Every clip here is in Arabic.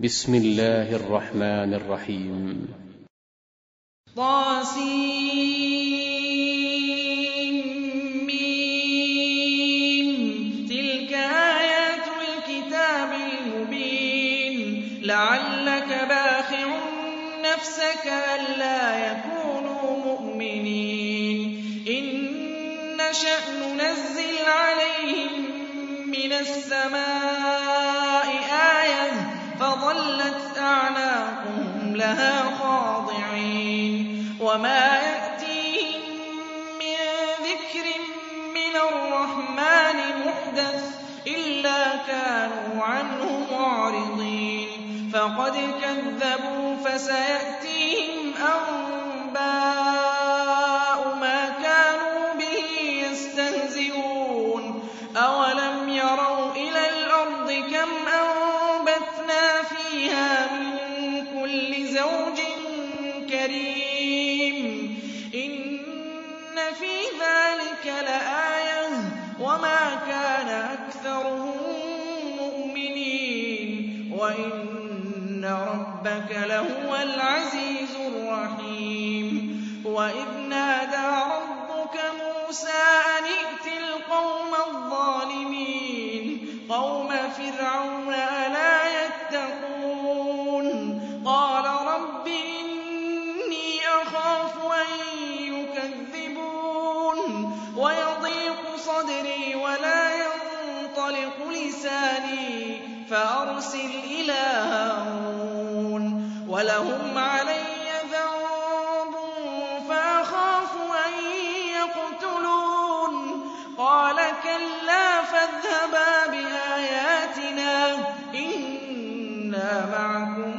بسم الله الرحمن الرحيم. طاسيم تلك آيات الكتاب المبين. لعلك باخع نفسك ألا يكونوا مؤمنين. إن نشأ ننزل عليهم من السماء لها خاضعين وما يأتيهم من ذكر من الرحمن محدث إلا كانوا عنه معرضين فقد كذبوا فسيأتيهم أنباء صدري ولا ينطلق لساني فأرسل إلى هارون ولهم علي ذنب فأخاف أن يقتلون قال كلا فاذهبا بآياتنا إنا معكم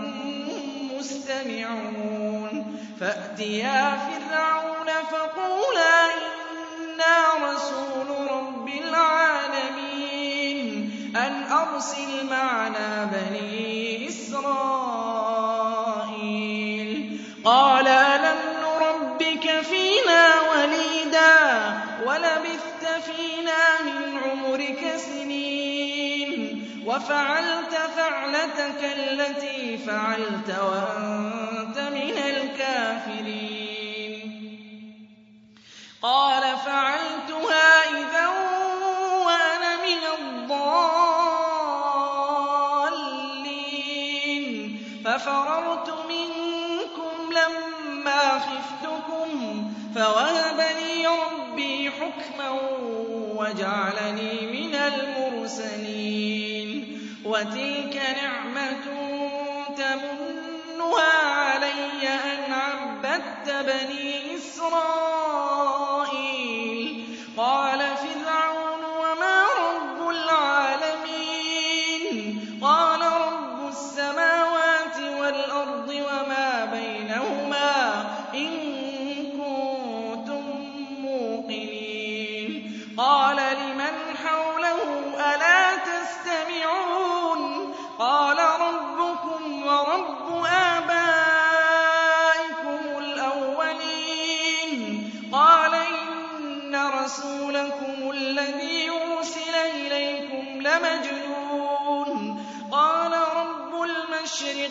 مستمعون فأتيا فرعون فقولا إنا أرسل معنا بني إسرائيل. قال ألم نربك فينا وليدا؟ ولبثت فينا من عمرك سنين. وفعلت فعلتك التي فعلت وأنت من الكافرين. قال فعلتها فوهب لي ربي حكما وجعلني من المرسلين وتلك نعمة تمنها علي أن عبدت بني إسرائيل قال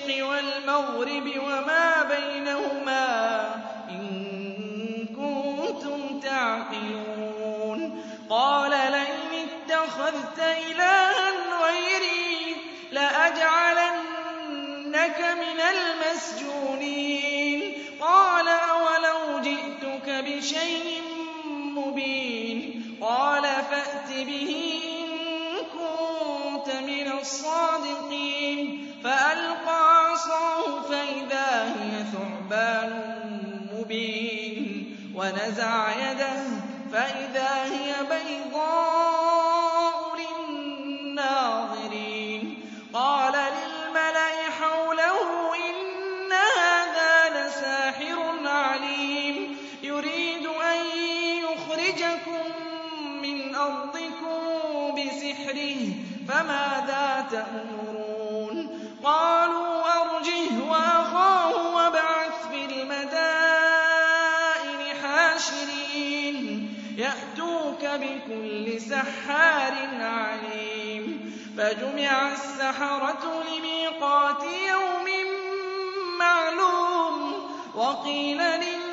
المشرق والمغرب وما بينهما إن كنتم تعقلون. قال لئن اتخذت إلها غيري لأجعلنك من المسجونين. قال أولو جئتك بشيء مبين. قال فأت به إن كنت من الصادقين. فألقى عصاه فإذا هي ثعبان مبين ونزع يده فَجُمِعَ السَّحَرَةُ لِمِيقَاتِ يَوْمٍ مَّعْلُومٍ. وَقِيلَ لِلنَّاسِ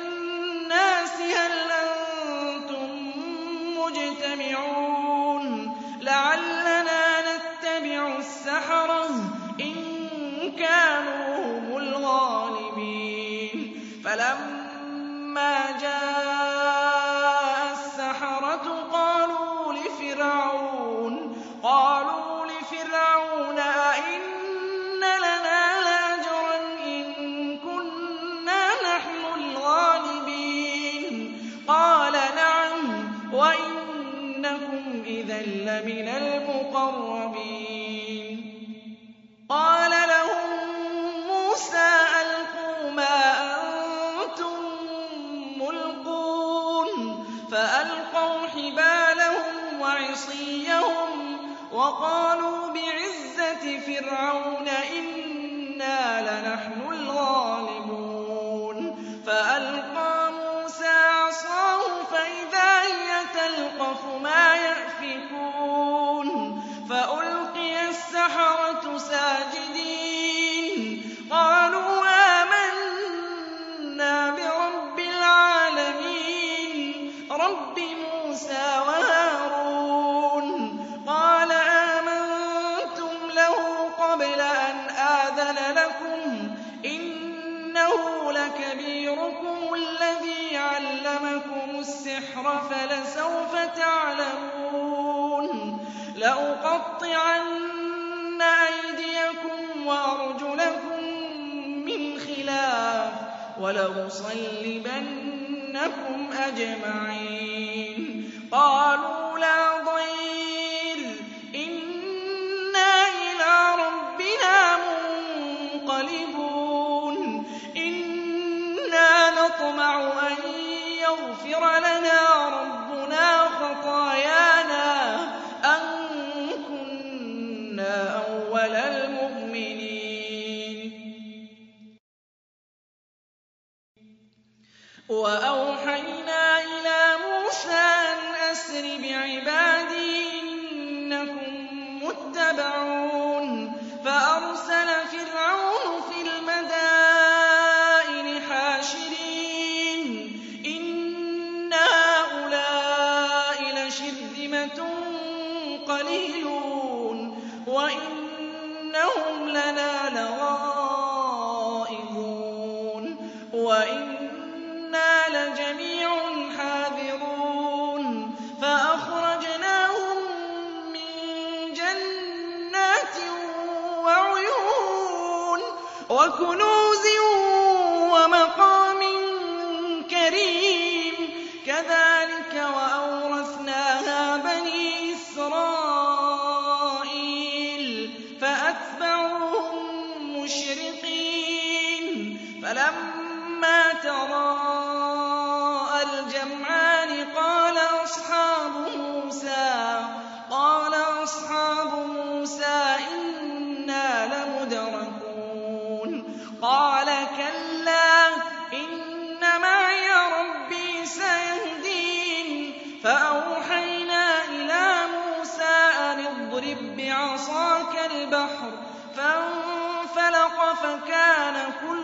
فألقوا حبالهم وعصيهم وقالوا بعزة فرعون إن لَأُقَطِّعَنَّ أَيْدِيَكُمْ وَأَرْجُلَكُم مِّنْ خِلَافٍ وَلَأُصَلِّبَنَّكُمْ أَجْمَعِينَ. تَرَاءَى الْجَمْعَانِ قَالَ أَصْحَابُ مُوسَىٰ إِنَّا لَمُدْرَكُونَ. قَالَ كَلَّا إِنَّ مَعِيَ رَبِّي سَيَهْدِينِ. فَأَوْحَيْنَا إِلَىٰ مُوسَىٰ أَنِ اضْرِب بِّعَصَاكَ الْبَحْرَ فَانفَلَقَ فَكَانَ كُلُّ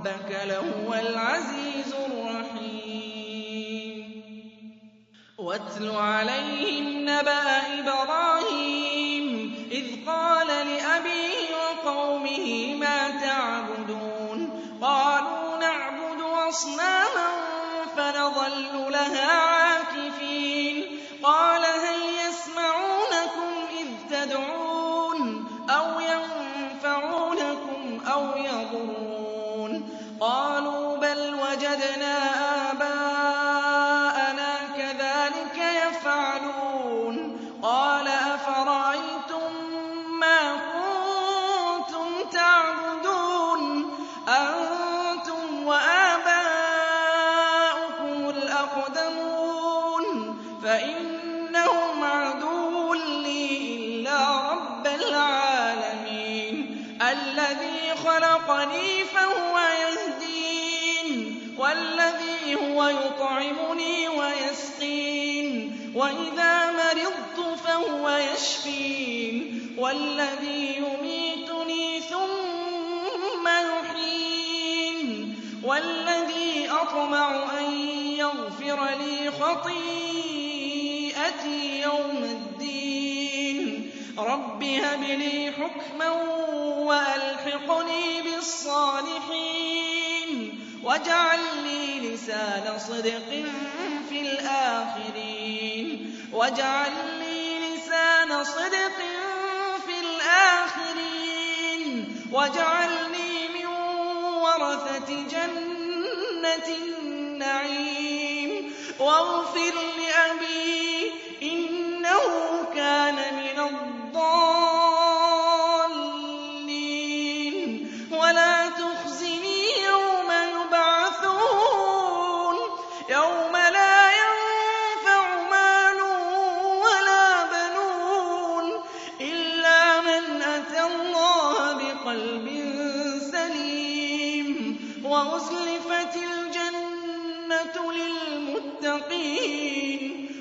رَبَّكَ لَهُوَ الْعَزِيزُ الرَّحِيمُ. وَاتْلُ عَلَيْهِمْ نَبَأَ إِبْرَاهِيمَ إِذْ قَالَ لِأَبِيهِ وَقَوْمِهِ مَا تَعْبُدُونَ؟ قَالُوا نَعْبُدُ أَصْنَامًا رَزَقَنِي فَهُوَ يَهْدِينِ وَالَّذِي هُوَ يُطْعِمُنِي وَيَسْقِينِ وَإِذَا مَرِضْتُ فَهُوَ يَشْفِينِ وَالَّذِي يُمِيتُنِي ثُمَّ يُحْيِينِ وَالَّذِي أَطْمَعُ أَن يَغْفِرَ لِي خَطِيئَتِي يَوْمَ الدِّينِ. رَبِّ هَبْ لِي حُكْمًا وَأَلْحِقْنِي وَاجْعَل لِّي لِسَانَ صِدْقٍ فِي الْآخِرِينَ. وَاجْعَل لِّي لِسَانَ صِدْقٍ فِي الْآخِرِينَ. وَاجْعَلْنِي مِن وَرَثَةِ جَنَّةِ النَّعِيمِ. وَاغْفِرْ لِأَبِي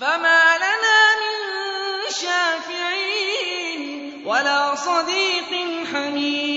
فَمَا لَنَا مِن شَافِعِينَ وَلَا صَدِيقٍ حَمِيمٍ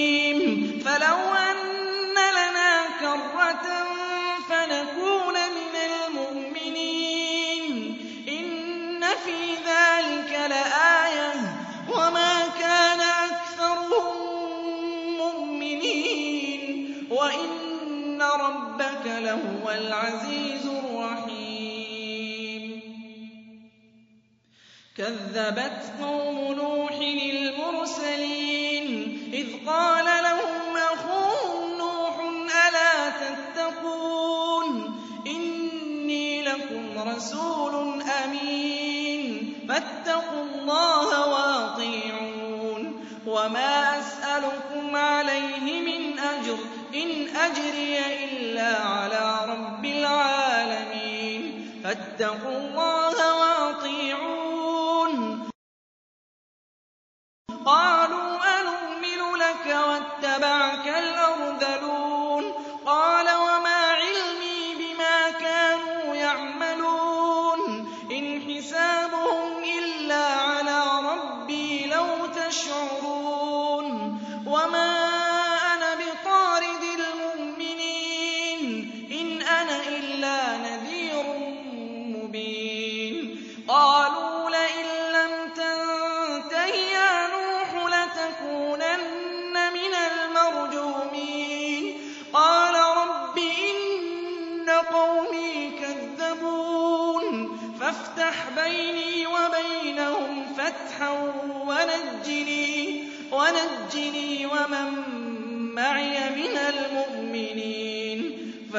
كَذَّبَتْ قَوْمُ نُوحٍ الْمُرْسَلِينَ إِذْ قَالَ لَهُمْ أَخُوهُمْ نُوحٌ أَلَا تَتَّقُونَ إِنِّي لَكُمْ رَسُولٌ أَمِينٌ فَاتَّقُوا اللَّهَ وَأَطِيعُونِ وَمَا أَسْأَلُكُمْ عَلَيْهِ مِنْ أَجْرٍ ۖ إِنْ أَجْرِيَ إِلَّا عَلَىٰ رَبِّ الْعَالَمِينَ فَاتَّقُوا اللَّهَ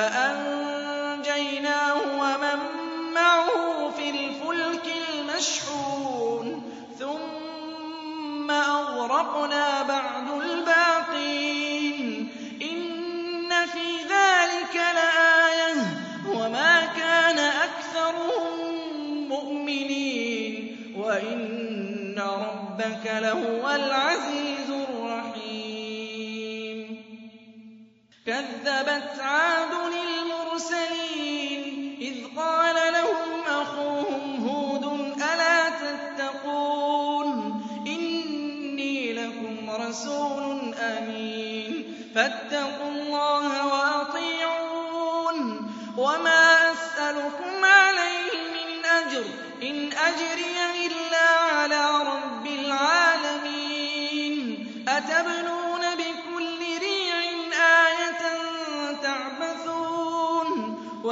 فَأَنجَيْنَاهُ وَمَن مَّعَهُ فِي الْفُلْكِ الْمَشْحُونِ ثُمَّ أَغْرَقْنَا بَعْدُ الْبَاقِينَ إِنَّ فِي ذَٰلِكَ لَآيَةً ۖ وَمَا كَانَ أَكْثَرُهُم مُّؤْمِنِينَ وَإِنَّ رَبَّكَ لَهُوَ الْعَزِيزُ كَذَّبَتْ عَادٌ الْمُرْسَلِينَ إِذْ قَالَ لَهُمْ أَخُوهُمْ هُودٌ أَلَا تَتَّقُونَ إِنِّي لَكُمْ رَسُولٌ أَمِينٌ فَاتَّقُوا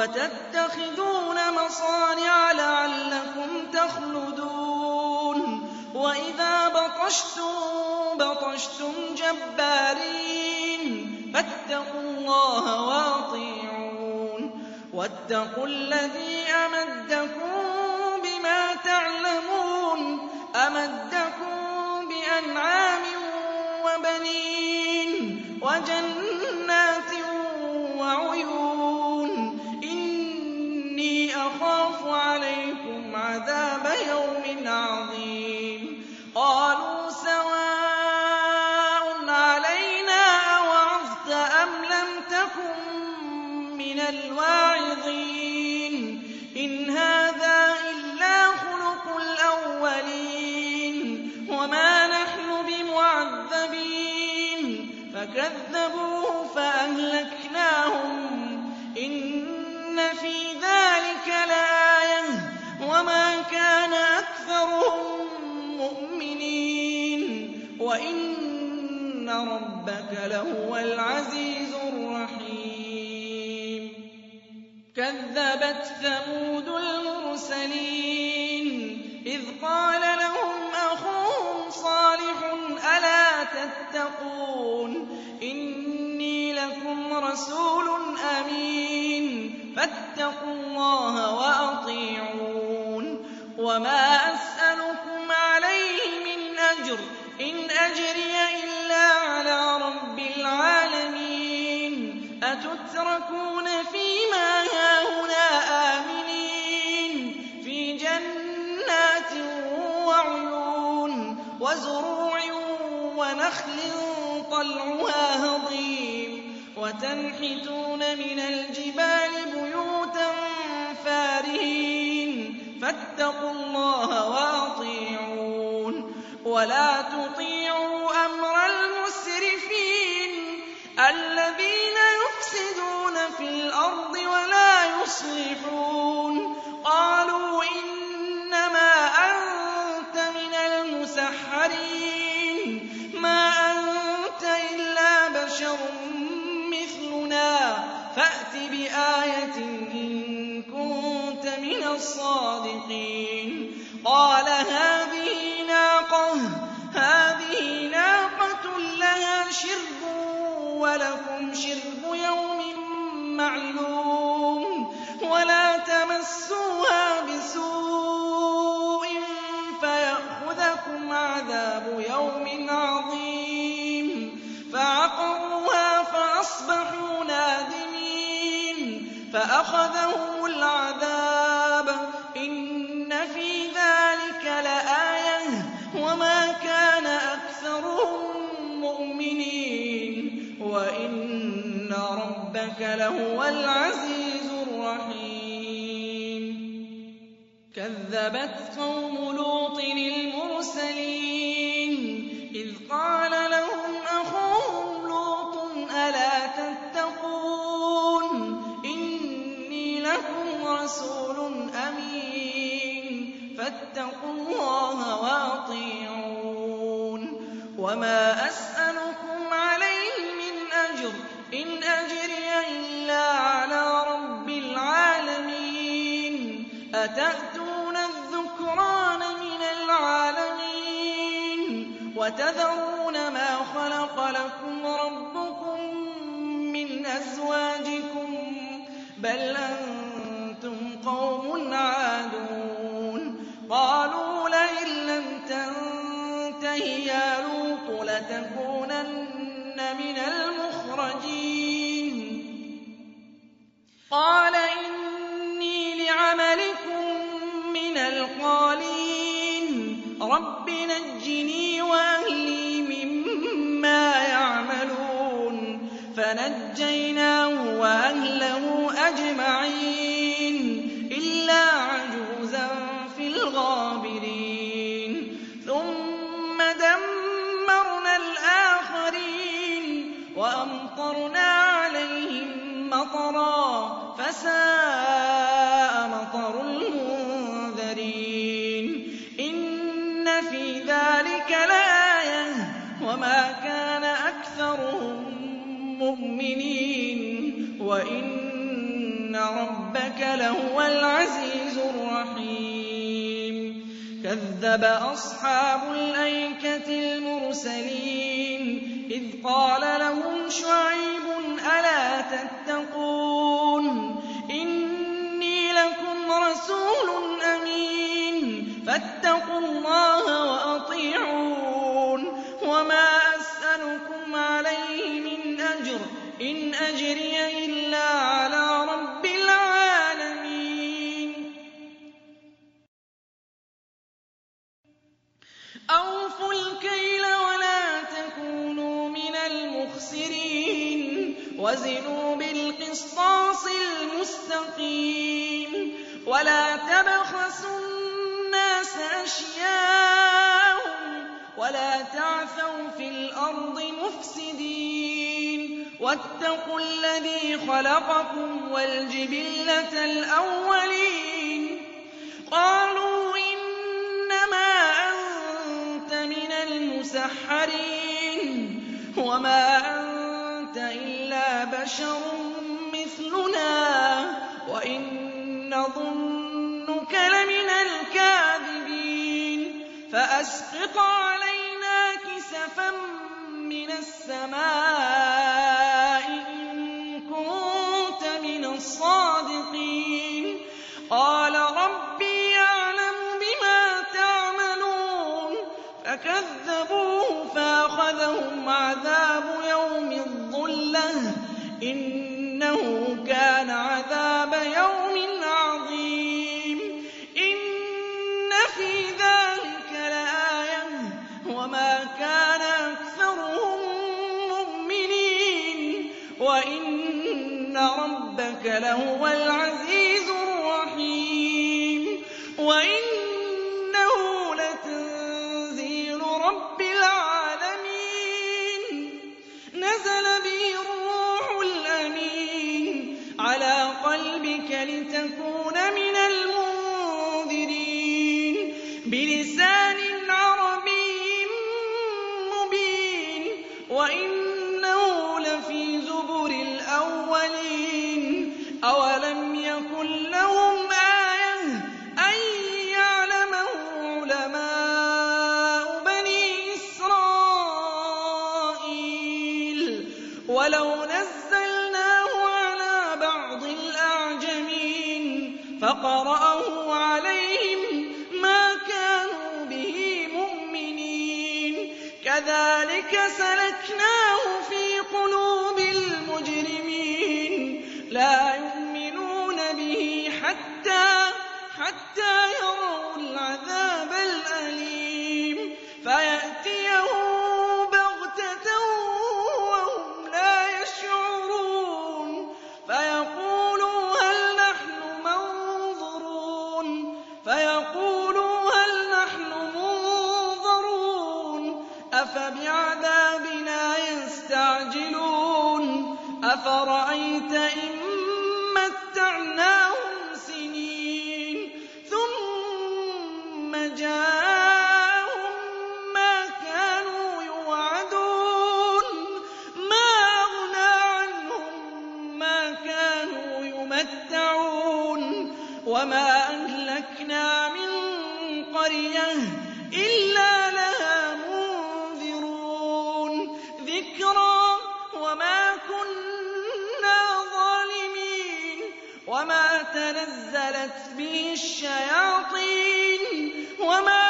وَتَتَّخِذُونَ مَصَانِعَ لَعَلَّكُمْ تَخْلُدُونَ. وَإِذَا بَطَشْتُم بَطَشْتُمْ جَبَّارِينَ. فَاتَّقُوا اللَّهَ وَأَطِيعُونِ. وَاتَّقُوا الَّذِي أَمَدَّكُم بِمَا تَعْلَمُونَ. أَمَدَّكُم بِأَنْعَامٍ وَبَنِينَ. وَجَنَّاتٍ لَهُوَ الْعَزِيزُ الرَّحِيمُ. كَذَّبَتْ ثَمُودُ الْمُرْسَلِينَ إِذْ قَالَ لَهُمْ أَخُوهُمْ صَالِحٌ أَلَا تَتَّقُونَ؟ إِنِّي لَكُمْ رَسُولٌ أَمِينٌ فَاتَّقُوا اللَّهَ وَأَطِيعُونِ. وَمَا طَلْعُهَا هَضِيمٌ وَتَنْحِتُونَ مِنَ الْجِبَالِ بُيُوتًا فَارِهِينَ فَاتَّقُوا اللَّهَ وَأَطِيعُونِ وَلَا تُطِيعُوا أَمْرَ الْمُسْرِفِينَ الَّذِينَ يُفْسِدُونَ فِي الْأَرْضِ وَلَا يُصْلِحُونَ الصَّادِقِينَ قَالَ هَٰذِهِ نَاقَةٌ لَّهَا شِرْبٌ وَلَكُمْ شِرْبُ يَوْمٍ مَّعْلُومٍ وَلَا تَمَسُّوهَا بِسُوءٍ فَيَأْخُذَكُمْ عَذَابُ يَوْمٍ عَظِيمٍ. فَعَقَرُوهَا فَأَصْبَحُوا نَادِمِينَ فَأَخَذَهُمُ الْعَذَابُ ۗ لَهُوَ الْعَزِيزُ الرَّحِيمُ. كَذَّبَتْ قَوْمُ لُوطٍ الْمُرْسَلِينَ إِذْ قَالَ لَهُمْ أَخُوهُمْ لُوطٌ أَلَا تَتَّقُونَ؟ إِنِّي لَكُمْ رَسُولٌ أَمِينٌ فَاتَّقُوا اللَّهَ وَأَطِيعُونِ. وَمَا أَسْأَلُكُمْ عَلَيْهِ مِنْ أَجْرٍ ۖ إِنْ أَجْرِيَ أَتَأْتُونَ الذُّكْرَانَ مِنَ الْعَالَمِينَ وَتَذَرُونَ مَا خَلَقَ لَكُمْ رَبُّكُم مِّنْ أَزْوَاجِكُم ۚ بَلْ أَنتُمْ قَوْمٌ عَادُونَ قَالُوا لَئِن لَّمْ تَنتَهِ يَا لُوطُ لَتَكُونَنَّ مِنَ الْمُخْرَجِينَ لَهُوَ الْعَزِيزُ الرَّحِيمُ. كَذَّبَ أَصْحَابُ الْأَيْكَةِ الْمُرْسَلِينَ. إِذْ قَالَ لَهُمْ شُعَيْبٌ وَاتَّقُوا الَّذِي خَلَقَكُمْ وَالْجِبِلَّةَ الْأَوَّلِينَ. قَالُوا إِنَّمَا أَنتَ مِنَ الْمُسَحَّرِينَ. وَمَا أَنتَ إِلَّا بَشَرٌ مِّثْلُنَا. وَإِن نَّظُنُّكَ لَمِنَ الْكَاذِبِينَ. فَأَسْقِطْ عَلَيْنَا كِسَفًا مِّنَ السَّمَاءِ. الصَّادِقِينَ. قَالَ رَبِّي يَعْلَمُ بِمَا تَعْمَلُونَ. فَكَذَّبُوهُ فَأَخَذَهُمْ عَذَابُ يَوْمِ الظُّلَّةِ ۚ. لَهُوَ الْعَزِيزُ كَذَٰلِكَ سَلَكْنَاهُ فِي قُلُوبِ الْمُجْرِمِينَ. وَمَا أَهْلَكْنَا مِن قَرْيَةٍ إِلَّا لَهَا مُنذِرُونَ ذِكْرَىٰ وَمَا كُنَّا ظَالِمِينَ وَمَا تَنَزَّلَتْ بِهِ الشَّيَاطِينُ وَمَا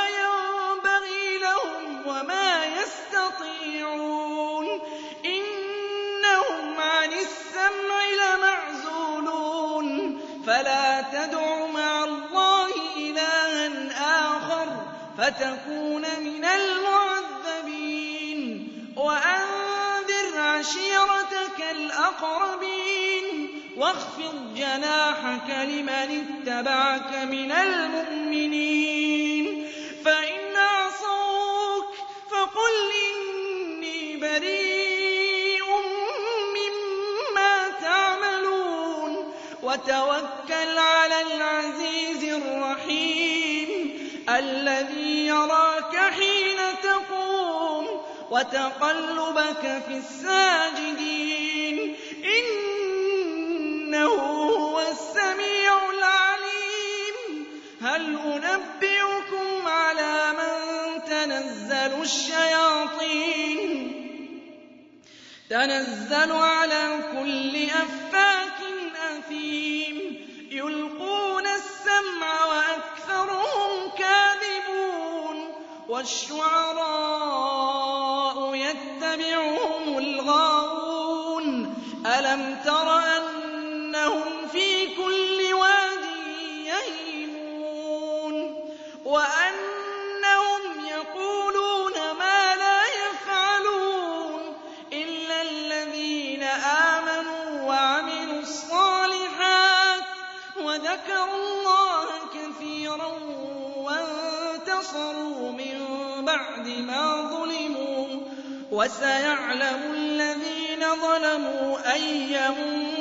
فَتَكُونَ مِنَ الْمُعَذَّبِينَ. وَأَنذِرْ عَشِيرَتَكَ الْأَقْرَبِينَ. وَاخْفِضْ جَنَاحَكَ لِمَنِ اتَّبَعَكَ مِنَ الْمُؤْمِنِينَ. فَإِنْ عَصَوْكَ فَقُلْ إِنِّي بَرِيءٌ مِّمَّا تَعْمَلُونَ. وَتَوَكَّلْ عَلَى الْعَزِيزِ الرَّحِيمِ الَّذِي يَرَاكَ حِينَ تَقُومُ وَتَقَلُّبَكَ فِي السَّاجِدِينَ. إِنَّهُ هُوَ السَّمِيعُ الْعَلِيمُ. هَلْ أُنَبِّئُكُمْ عَلَىٰ مَن تَنَزَّلُ الشَّيَاطِينُ؟ تَنَزَّلُ عَلَىٰ كُلِّ أَفَّاكٍ وَالشُّعَرَاءُ يَتَّبِعُهُمُ الْغَاوُونَ. أَلَمْ تَرَ أَنَّهُمْ فِي كُلِّ وَادٍ يَهِيمُونَ؟ وَأَنَّهُمْ يَقُولُونَ مَا لَا يَفْعَلُونَ إِلَّا الَّذِينَ آمَنُوا وَعَمِلُوا الصَّالِحَاتِ وَذَكَرُوا اللَّهَ كَثِيرًا وَانتَصَرُوا مِن بَعْدِ مَا ظُلِمُوا ۗ وَسَيَعْلَمُ الَّذِينَ ظَلَمُوا أَيَّ مُنقَلَبٍ